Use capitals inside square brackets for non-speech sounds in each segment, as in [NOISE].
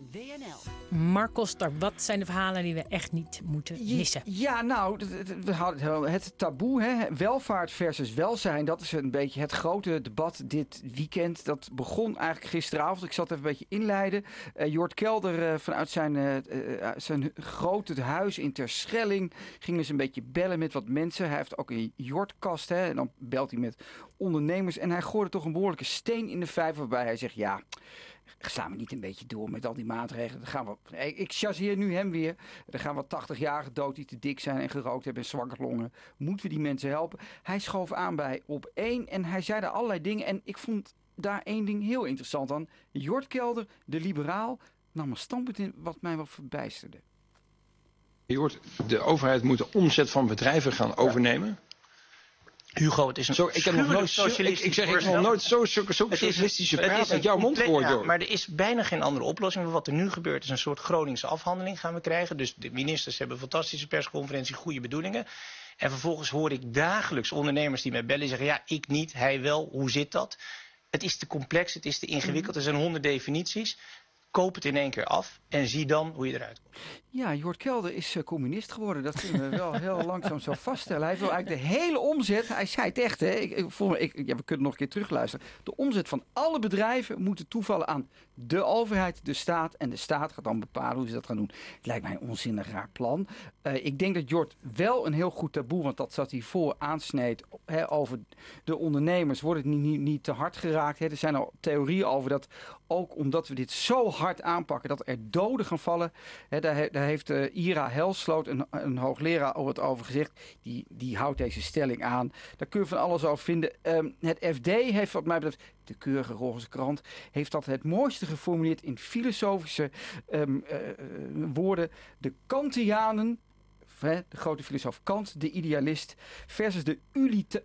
van WNL. Mark Koster, wat zijn de verhalen die we echt niet moeten missen? Ja, nou, we hadden het taboe, hè, welvaart versus welzijn. Dat is een beetje het grote debat dit weekend. Dat begon eigenlijk gisteravond. Ik zat even een beetje inleiden. Uh, Jort Kelder uh, vanuit zijn, uh, zijn grote huis in Terschelling ging eens een beetje bellen met wat mensen. Hij heeft ook een Jortkast, hè, en dan belt hij met ondernemers. En hij gooide toch een behoorlijke steen in de vijver waarbij hij zegt, ja staan we niet een beetje door met al die maatregelen? Dan gaan we, ik chasseer nu hem weer. Er gaan wat 80-jarigen dood die te dik zijn en gerookt hebben en zwakke longen. Moeten we die mensen helpen? Hij schoof aan bij op één en hij zei daar allerlei dingen. En ik vond daar één ding heel interessant aan. Jort Kelder, de liberaal, nam een standpunt in wat mij wel verbijsterde. Je hoort, de overheid moet de omzet van bedrijven gaan overnemen. Hugo, het is een zo, ik heb nog nooit socialistisch. Ik, ik zeg, ik heb nog nooit zo, socialistische praat uit jouw mond gehoord, ja, Maar er is bijna geen andere oplossing. Wat er nu gebeurt is een soort Groningse afhandeling gaan we krijgen. Dus de ministers hebben een fantastische persconferentie, goede bedoelingen. En vervolgens hoor ik dagelijks ondernemers die mij bellen zeggen: ja, ik niet, hij wel, hoe zit dat? Het is te complex, het is te ingewikkeld, er zijn honderd definities koop het in één keer af en zie dan hoe je eruit komt. Ja, Jort Kelder is uh, communist geworden. Dat kunnen we wel heel [LAUGHS] langzaam zo vaststellen. Hij wil eigenlijk de hele omzet, hij zei het echt, hè? Ik, ik, ik, ja, we kunnen nog een keer terugluisteren. De omzet van alle bedrijven moeten toevallen aan de overheid, de staat. En de staat gaat dan bepalen hoe ze dat gaan doen. Het lijkt mij een onzinnig raar plan. Uh, ik denk dat Jort wel een heel goed taboe, want dat zat hij voor, aansneed over de ondernemers. Wordt het niet, niet, te hard geraakt? Er zijn al theorieën over dat ook omdat we dit zo hard aanpakken dat er doden gaan vallen. Daar, daar, heeft uh, Ira Helsloot, een, een hoogleraar, over het over gezegd. Die, die houdt deze stelling aan. Daar kun je van alles over vinden. Um, het FD heeft wat mij betreft, de keurige roze krant, heeft dat het mooiste geformuleerd in filosofische um, uh, woorden. De Kantianen de grote filosoof Kant, de idealist, versus de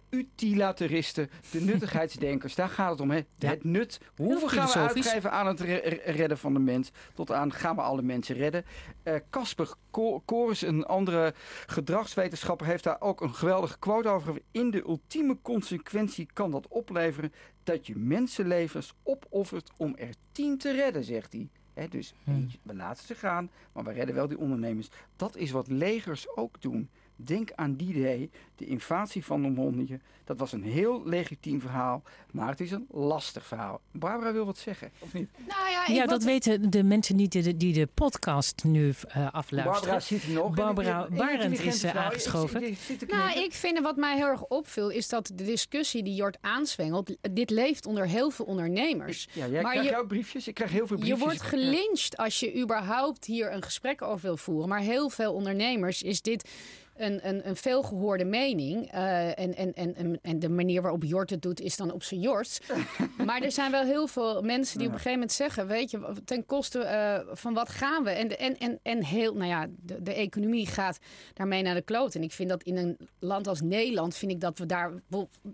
utilitaristen, de [LAUGHS] nuttigheidsdenkers. Daar gaat het om. Hè? Het nut. Hoeveel gaan we uitgeven aan het redden van de mens? Tot aan gaan we alle mensen redden? Eh, Casper uh, Kores, een andere gedragswetenschapper, heeft daar ook een geweldige quote over. In de ultieme consequentie kan dat opleveren dat je mensenlevens opoffert om er tien te redden, zegt hij dus hmm. we laten ze gaan, maar we redden wel die ondernemers. Dat is wat legers ook doen. Denk aan die day, de invasie van Normandië. Dat was een heel legitiem verhaal, maar het is een lastig verhaal. Barbara wil wat zeggen, of niet? Nou ja, ja dat weten de mensen niet die de, de podcast nu uh, afluisteren. Barbara zit nog. Barbara Barend is uh, aangeschoven. Ik, ik, nou, ik vind wat mij heel erg opviel, is dat de discussie die Jort aanzwengelt, dit leeft onder heel veel ondernemers. ja, jij maar krijgt je, ook briefjes. Ik krijg heel veel briefjes. Je wordt gelincht als je überhaupt hier een gesprek over wil voeren. Maar heel veel ondernemers is dit een, een, een veelgehoorde mening. Uh, en, en, en, en de manier waarop Jort het doet, is dan op zijn Jort. [LAUGHS] maar er zijn wel heel veel mensen die op een gegeven moment zeggen: Weet je, ten koste uh, van wat gaan we? En, en, en, en heel, nou ja, de, de economie gaat daarmee naar de kloot. En ik vind dat in een land als Nederland, vind ik dat we daar.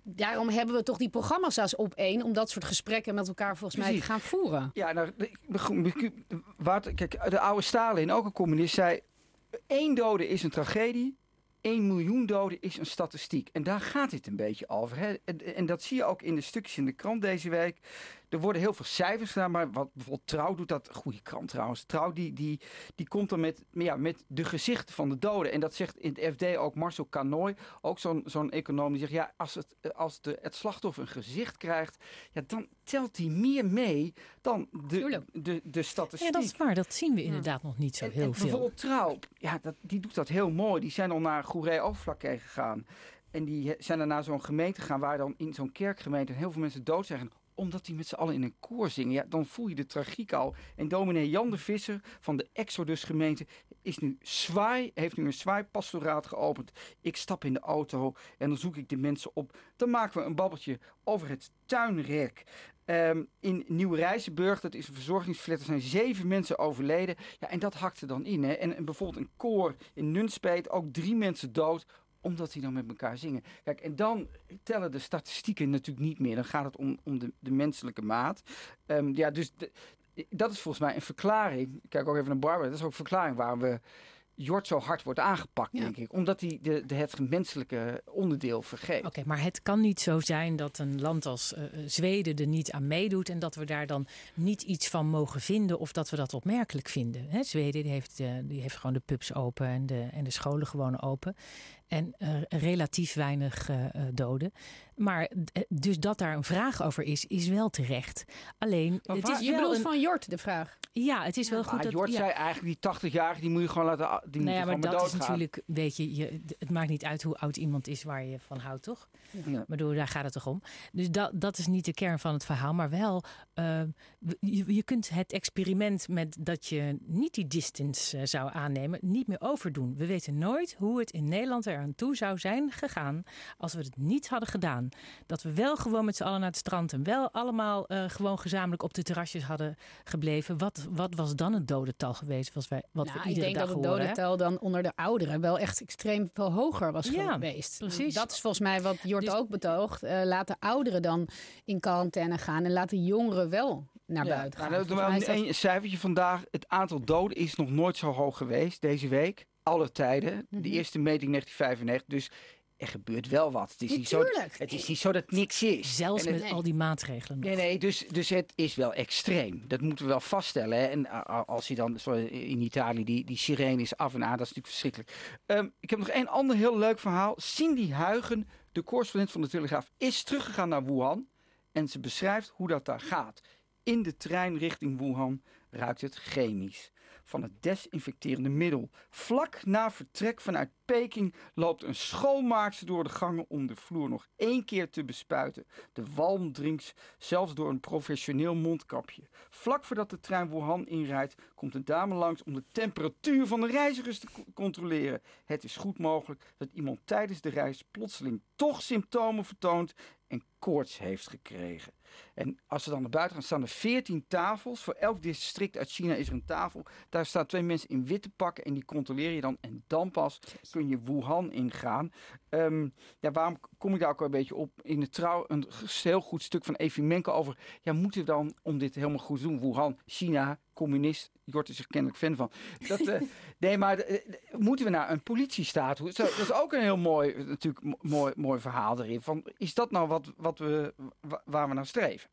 Daarom hebben we toch die programma's als op één, om dat soort gesprekken met elkaar volgens mij te gaan voeren. Ja, nou, wat, kijk, de oude Stalin, ook een communist, zei. één dode is een tragedie. 1 miljoen doden is een statistiek. En daar gaat dit een beetje over. Hè? En, en, dat zie je ook in de stukjes in de krant deze week. Er worden heel veel cijfers gedaan, maar wat bijvoorbeeld Trouw doet dat. Goede krant trouwens. Trouw die, die, die komt dan met, ja, met de gezichten van de doden. En dat zegt in het FD ook Marcel Canoy, ook zo'n zo'n econoom, die zegt: ja, als het, als de, het slachtoffer een gezicht krijgt, ja, dan telt hij meer mee dan de, de, de, statistiek. Ja, dat is waar. Dat zien we inderdaad nog niet zo heel en veel. Bijvoorbeeld Trouw, ja, dat, die doet dat heel mooi. Die zijn al naar Goeree Overflakke gegaan. En die zijn naar zo'n gemeente gegaan waar dan in zo'n kerkgemeente heel veel mensen dood zijn omdat die met z'n allen in een koor zingen. Ja, dan voel je de tragiek al. En dominee Jan de Visser van de Exodus gemeente is nu zwaai, heeft nu een zwaaipastoraat geopend. Ik stap in de auto en dan zoek ik de mensen op. Dan maken we een babbeltje over het tuinrek. Um, in Nieuw-Rijzenburg, dat is een verzorgingsflat, er zijn zeven mensen overleden. Ja, en dat hakte dan in. Hè. En, en bijvoorbeeld een koor in Nunspeet, ook drie mensen dood omdat die dan met elkaar zingen. Kijk, en dan tellen de statistieken natuurlijk niet meer. Dan gaat het om, om de, de menselijke maat. Um, ja, dus dat is volgens mij een verklaring. Kijk ook even naar Barbara. Dat is ook een verklaring waarom we Jort zo hard wordt aangepakt, Ja. denk ik. Omdat hij de, de, het menselijke onderdeel vergeet. Oké, maar het kan niet zo zijn dat een land als eh, Zweden er niet aan meedoet en dat we daar dan niet iets van mogen vinden of dat we dat opmerkelijk vinden. Hè, Zweden die heeft, eh, die heeft gewoon de pubs open en de, en de scholen gewoon open. En eh, relatief weinig eh, eh, doden. Maar dus dat daar een vraag over is, is wel terecht. Alleen, Maar het is Je wel bedoelt een, van Jort de vraag. ja, het is wel Maar goed dat... Jort ja. zei eigenlijk, die 80-jarige, die moet je gewoon laten... Die Nou ja, maar maar dat is natuurlijk, weet je, je, het maakt niet uit hoe oud iemand is waar je van houdt, toch? Ja. Ik bedoel, daar gaat het toch om. Dus dat, dat is niet de kern van het verhaal, maar wel, eh, je, je kunt het experiment met dat je niet die distance zou aannemen, niet meer overdoen. We weten nooit hoe het in Nederland er aan toe zou zijn gegaan als we het niet hadden gedaan. Dat we wel gewoon met z'n allen naar het strand en wel allemaal eh, gewoon gezamenlijk op de terrasjes hadden gebleven. Wat, wat was dan het dodental geweest? Was wij, wat Nou, we ik iedere denk dag dat het dodental dan onder de ouderen wel echt extreem veel hoger was Ja, geweest. precies. Dat is volgens mij wat Jort Dus- ook betoogt. Eh laat de ouderen dan in quarantaine gaan en laat de jongeren wel naar Ja, buiten nou, gaan. is een, een cijfertje vandaag. Het aantal doden is nog nooit zo hoog geweest deze week. Alle tijden. Mhm. De eerste meting 1995. Dus er gebeurt wel wat. Het is, niet zo, het is niet zo dat niks is. Zelfs het- met al die maatregelen. nog. Nee, nee, dus, dus het is wel extreem. Dat moeten we wel vaststellen. Hè. En a- als je dan, in Italië, die, die sirene is af en aan, dat is natuurlijk verschrikkelijk. Ehm, ik heb nog één ander heel leuk verhaal. Cindy Huigen, de correspondent van de Telegraaf, is teruggegaan naar Wuhan. En ze beschrijft hoe dat daar gaat. In de trein richting Wuhan ruikt het chemisch. Van het desinfecterende middel. Vlak na vertrek vanuit Peking loopt een schoonmaakster door de gangen om de vloer nog één keer te bespuiten. De walm dringt zelfs door een professioneel mondkapje. Vlak voordat de trein Wuhan inrijdt, komt een dame langs om de temperatuur van de reizigers te co- controleren. Het is goed mogelijk dat iemand tijdens de reis plotseling toch symptomen vertoont en koorts heeft gekregen. En als ze dan naar buiten gaan, staan er 14 tafels. Voor elk district uit China is er een tafel. Daar staan twee mensen in witte pakken en die controleer je dan. En dan pas kun je Wuhan ingaan. Ehm, ja, waarom kom ik daar ook een beetje op? In de trouw een heel goed stuk van Evimenko over... Ja, moeten we dan, om dit helemaal goed te doen, Wuhan, China, communist... Jort is er kennelijk fan van. Dat, eh, [LAUGHS] nee, maar eh, eh, moeten we naar een politiestaat? Zo, dat is ook een heel mooi, natuurlijk, mo- mooi, mooi verhaal erin. Van, is dat nou wat, wat we, wa- waar we naar streven?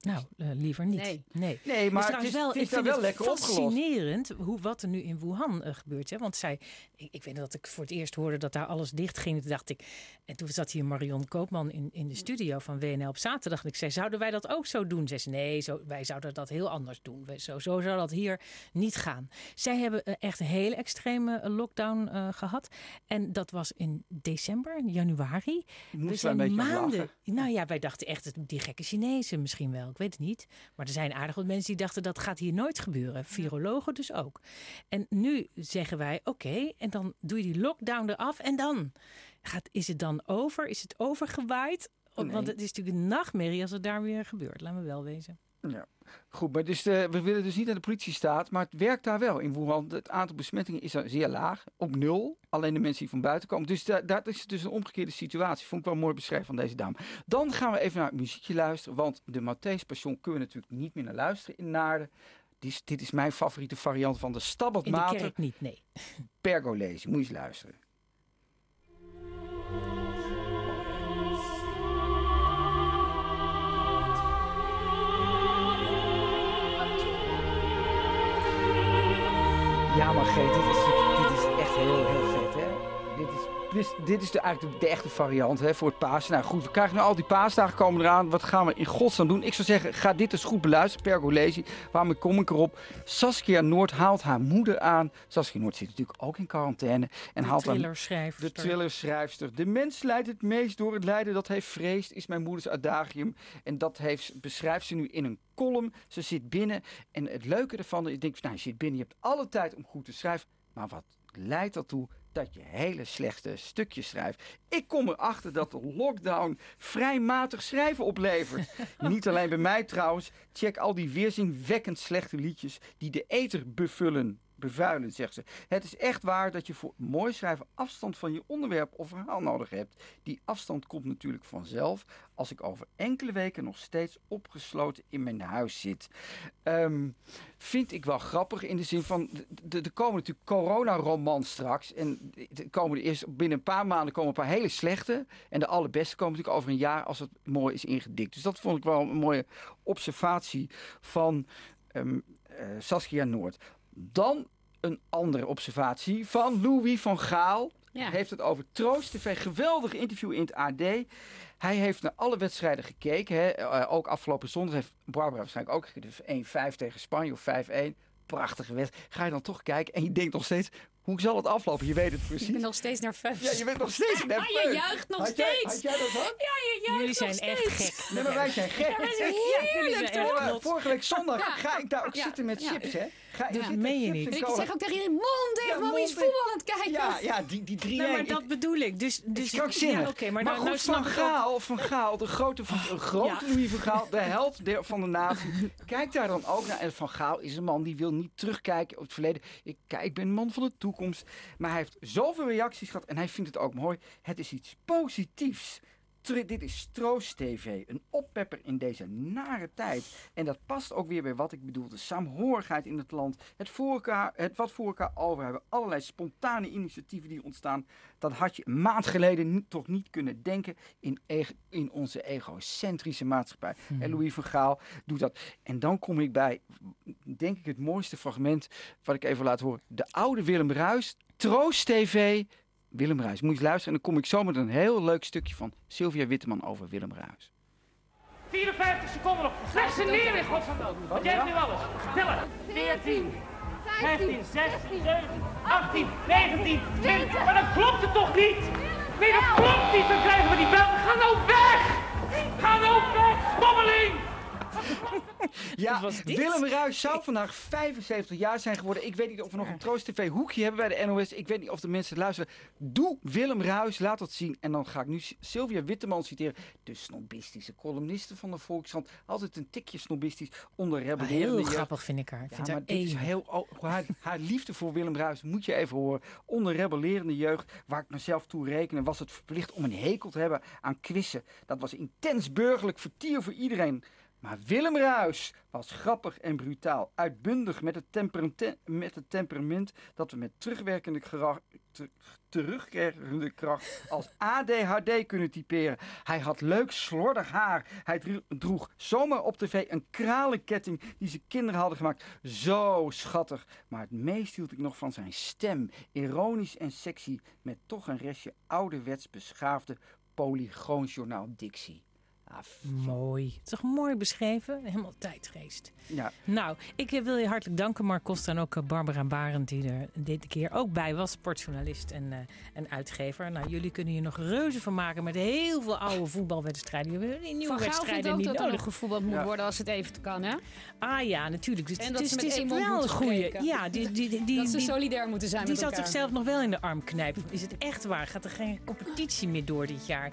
Nou, eh, liever niet. Nee. nee. Nee, maar Dus het is, wel, het is ik vind wel het lekker opgelost. fascinerend hoe, wat er nu in Wuhan eh, gebeurt. Hè? Want zij, ik, ik weet nog dat ik voor het eerst hoorde dat daar alles dicht ging. Toen dacht ik, en toen zat hier Marion Koopman in, in de studio van WNL op zaterdag. En ik zei, zouden wij dat ook zo doen? Ze zei, nee, zo, wij zouden dat heel anders doen. Wij- Zo, zo zou dat hier niet gaan. Zij hebben eh, echt een hele extreme lockdown eh, gehad. En dat was in december, januari. Moesten wij een lachen. Nou ja, wij dachten echt, het- die gekke Chinezen misschien wel. Ik weet het niet. Maar er zijn aardig wat mensen die dachten, dat gaat hier nooit gebeuren. Virologen dus ook. En nu zeggen wij, oké, en dan doe je die lockdown eraf. En dan? Gaat, is het dan over? Is het overgewaaid? Want het is natuurlijk een nachtmerrie als het daar weer gebeurt. Laten we wel wezen. Ja. Goed, maar dus, eh, we willen dus niet naar de politiestaat, maar het werkt daar wel in Wuhan. Het aantal besmettingen is daar zeer laag, op nul. Alleen de mensen die van buiten komen. Dus da- dat is dus een omgekeerde situatie. Vond ik wel mooi beschreven van deze dame. Dan gaan we even naar het muziekje luisteren, want de Matthäus Passion kunnen we natuurlijk niet meer naar luisteren in Naarden. Dit is, dit is mijn favoriete variant van de Stabat In de kerk niet, nee. Pergolesi. Moet je eens luisteren. Ja, maar Geet, Dit is, dit is, de, eigenlijk de, de echte variant hè, voor het paas. Nou goed, we krijgen nu al die paasdagen komen eraan. Wat gaan we in godsnaam doen? Ik zou zeggen, ga dit eens goed beluisteren, Pergolesi. Waarom kom ik erop? Saskia Noord haalt haar moeder aan. Saskia Noord zit natuurlijk ook in quarantaine. En De haalt haar thrillerschrijver. de thrillerschrijfster. De mens leidt het meest door het lijden dat hij vreest, is mijn moeders adagium. En dat heeft, beschrijft ze nu in een column. Ze zit binnen. En het leuke ervan, ik denk, nou, je zit binnen, je hebt alle tijd om goed te schrijven. Maar wat leidt ertoe dat je hele slechte stukjes schrijft? Ik kom erachter dat de lockdown vrij matig schrijven oplevert. [LAUGHS] Niet alleen bij mij trouwens. Check al die weerzinwekkend slechte liedjes die de ether bevullen. Bevuilend, zegt ze. Het is echt waar dat je voor mooi schrijven afstand van je onderwerp of verhaal nodig hebt. Die afstand komt natuurlijk vanzelf als ik over enkele weken nog steeds opgesloten in mijn huis zit. Ehm, vind ik wel grappig in de zin van, er komen natuurlijk corona-romans straks. En komen er eerst binnen een paar maanden komen een paar hele slechte. En de allerbeste komen natuurlijk over een jaar als het mooi is ingedikt. Dus dat vond ik wel een mooie observatie van ehm, eh, Saskia Noord. Dan een andere observatie van Louis van Gaal. Ja. Heeft het over Troost TV. Geweldig interview in het AD. Hij heeft naar alle wedstrijden gekeken. Hè. Eh, ook afgelopen zondag heeft Barbara waarschijnlijk ook gekeken. Dus 1-5 tegen Spanje of 5-1. Prachtige wedstrijd. Ga je dan toch kijken en je denkt nog steeds... Hoe zal het aflopen? Je weet het [LAUGHS] Ik precies. ben nog steeds nerveus. Ja, je bent nog steeds [LAUGHS] nerveus. Ah, je juicht nog Had jij- steeds. Had jij dat ook? Ja, je juicht Jullie nog zijn echt steeds. gek. Nee, maar wij zijn gek. wij zijn [LAUGHS] jullie heerlijk toch? Ja, vorige week zondag ga ik daar ook Ja. zitten met Ja. chips, hè? Ga Ja. Meen je niet? ik zeg ook tegen iedereen, mond dicht, Ja, is voetbal aan het kijken. Ja, ja, die, die drie Nee, maar dat bedoel ik. Dus, dus. Ja, oké, maar, maar nou, goed, nou Van Gaal, Van Gaal, de grote, van, [LAUGHS] een grote Ja. Louis van Gaal, de held der- van de natie. [LAUGHS] Kijk daar dan ook naar. En Van Gaal is een man die wil niet terugkijken op het verleden. Ik, kijk, ik ben een man van de toekomst. Maar hij heeft zoveel reacties gehad en hij vindt het ook mooi. Het is iets positiefs. Dit is Troost TV, een oppepper in deze nare tijd. En dat past ook weer bij wat ik bedoel. De saamhorigheid in het land. Het, voor elkaar, het wat voor elkaar over hebben. Allerlei spontane initiatieven die ontstaan. Dat had je een maand geleden niet, toch niet kunnen denken in, in onze egocentrische maatschappij. En Louis van Gaal doet dat. En dan kom ik bij, denk ik, het mooiste fragment wat ik even laat horen. De oude Willem Ruis, Troost TV, Willem Ruis. Moet je luisteren en dan kom ik zo met een heel leuk stukje van Sylvia Witteman over Willem Ruis. 54 seconden nog. Leg ze neer in godsnaam. Want jij hebt nu alles. Tellen. 14, 15, 16, 17, 18, 19, 20. Maar dan klopt het toch niet? Nee, dat klopt niet. Dan krijgen we die bel. Ga nou weg. Ga nou weg, stommeling. Ja? Willem Ruis zou vandaag 75 jaar zijn geworden. Ik weet niet of we nog een Troost TV hoekje hebben bij de NOS. Ik weet niet of de mensen luisteren. Doe Willem Ruis, laat dat zien. En dan ga ik nu Sylvia Witteman citeren. De snobistische columniste van de Volkskrant. Altijd een tikje snobistisch onder rebellerende heel jeugd. grappig vind ik haar. Ik Ja, vind maar haar dit is één. heel, haar, haar liefde voor Willem Ruis moet je even horen. Onder rebellerende jeugd, waar ik mezelf toe rekenen, was het verplicht om een hekel te hebben aan quizzen. Dat was intens burgerlijk vertier voor iedereen. Maar Willem Ruis was grappig en brutaal. Uitbundig met het, temperamente- met het temperament dat we met terugwerkende, terugkerende kracht als [LAUGHS] ADHD kunnen typeren. Hij had leuk slordig haar. Hij dro- droeg zomaar op tv een kralenketting die zijn kinderen hadden gemaakt. Zo schattig. Maar het meest hield ik nog van zijn stem. Ironisch en sexy met toch een restje ouderwets beschaafde polygoonjournaal dictie. Ah, Mooi. Toch mooi beschreven? Helemaal tijdgeest. ja, Nou, ik eh, wil je hartelijk danken, Mark Koster. En ook eh, Barbara Barend, die er dit keer ook bij was. Sportjournalist en, eh, en uitgever. Nou, jullie kunnen je nog reuze van maken met heel veel oude voetbalwedstrijden. We hebben die nieuwe Van wedstrijden niet dat er nodig. nog gevoetbald moet Ja. worden als het even kan, hè? Ah ja, natuurlijk. Dus En het dat ze het is wel een goede. Ja, die, die, die, die, dat ze die- solidair moeten zijn die met zal elkaar. zichzelf nog wel in de arm knijpen. Is het echt waar? Gaat er geen competitie meer door dit jaar?